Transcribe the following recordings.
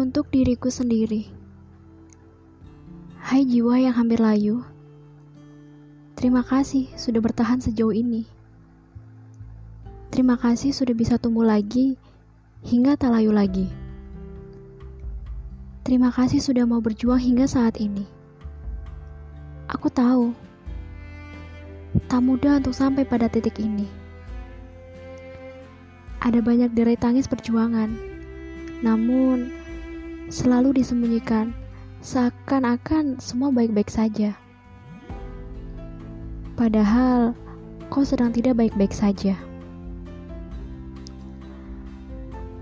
Teruntuk diriku sendiri. Hai jiwa yang hampir layu. Terima kasih sudah bertahan sejauh ini. Terima kasih sudah bisa tumbuh lagi hingga tak layu lagi. Terima kasih sudah mau berjuang hingga saat ini. Aku tahu, tak mudah untuk sampai pada titik ini. Ada banyak derai tangis perjuangan, namun selalu disembunyikan, seakan-akan semua baik-baik saja. Padahal kau sedang tidak baik-baik saja.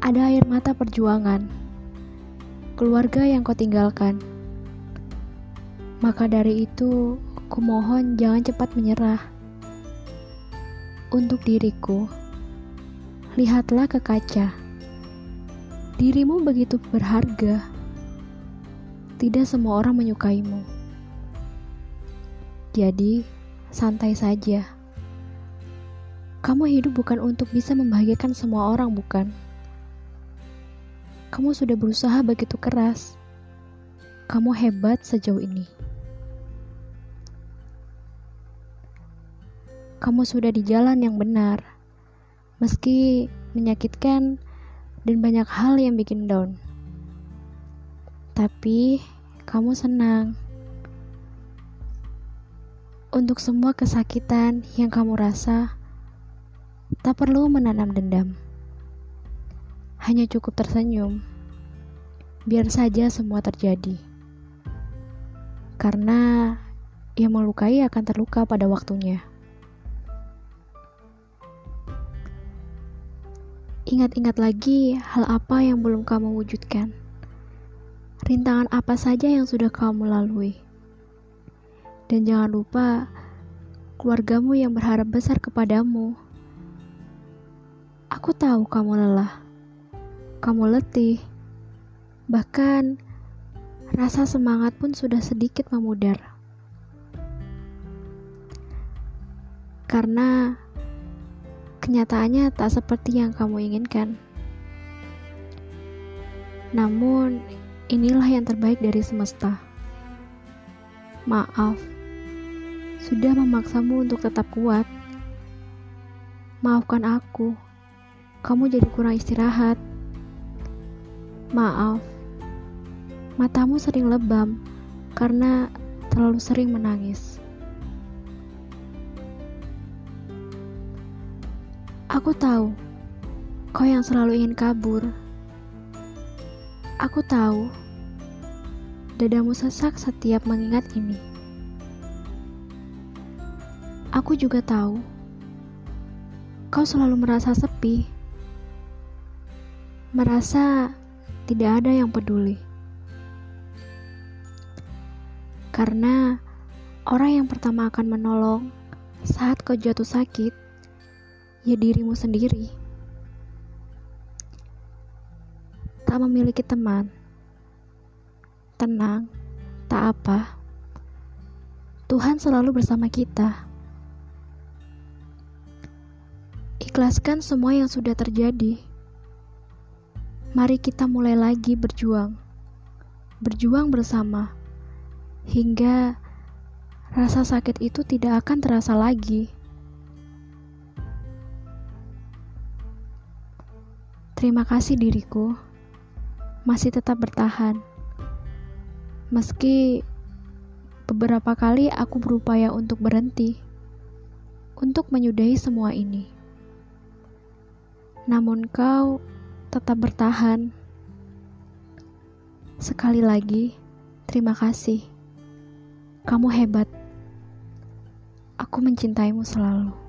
Ada air mata perjuangan, keluarga yang kau tinggalkan. Maka dari itu, kumohon jangan cepat menyerah. Untuk diriku, lihatlah ke kaca. Dirimu begitu berharga. Tidak semua orang menyukaimu. Jadi, santai saja. Kamu hidup bukan untuk bisa membahagiakan semua orang, bukan? Kamu sudah berusaha begitu keras. Kamu hebat sejauh ini. Kamu sudah di jalan yang benar, meski menyakitkan dan banyak hal yang bikin down. Tapi kamu senang untuk semua kesakitan yang kamu rasa. Tak perlu menanam dendam, hanya cukup tersenyum. Biar saja semua terjadi, karena yang melukai akan terluka pada waktunya. Ingat-ingat lagi hal apa yang belum kamu wujudkan. Rintangan apa saja yang sudah kamu lalui. Dan jangan lupa keluargamu yang berharap besar kepadamu. Aku tahu kamu lelah. Kamu letih. Bahkan rasa semangat pun sudah sedikit memudar. Karena kenyataannya tak seperti yang kamu inginkan. Namun, inilah yang terbaik dari semesta. Maaf, sudah memaksamu untuk tetap kuat. Maafkan aku, kamu jadi kurang istirahat. Maaf, matamu sering lebam karena terlalu sering menangis. Aku tahu, kau yang selalu ingin kabur. Aku tahu, dadamu sesak setiap mengingat ini. Aku juga tahu, kau selalu merasa sepi, merasa tidak ada yang peduli. Karena orang yang pertama akan menolong saat kau jatuh sakit ya dirimu sendiri. Tak memiliki teman, tenang, tak apa. Tuhan selalu bersama kita. Ikhlaskan semua yang sudah terjadi. Mari kita mulai lagi berjuang, berjuang bersama, hingga rasa sakit itu tidak akan terasa lagi. Terima kasih diriku, masih tetap bertahan. Meski beberapa kali aku berupaya untuk berhenti, untuk menyudahi semua ini. Namun kau tetap bertahan. Sekali lagi, terima kasih. Kamu hebat. Aku mencintaimu selalu.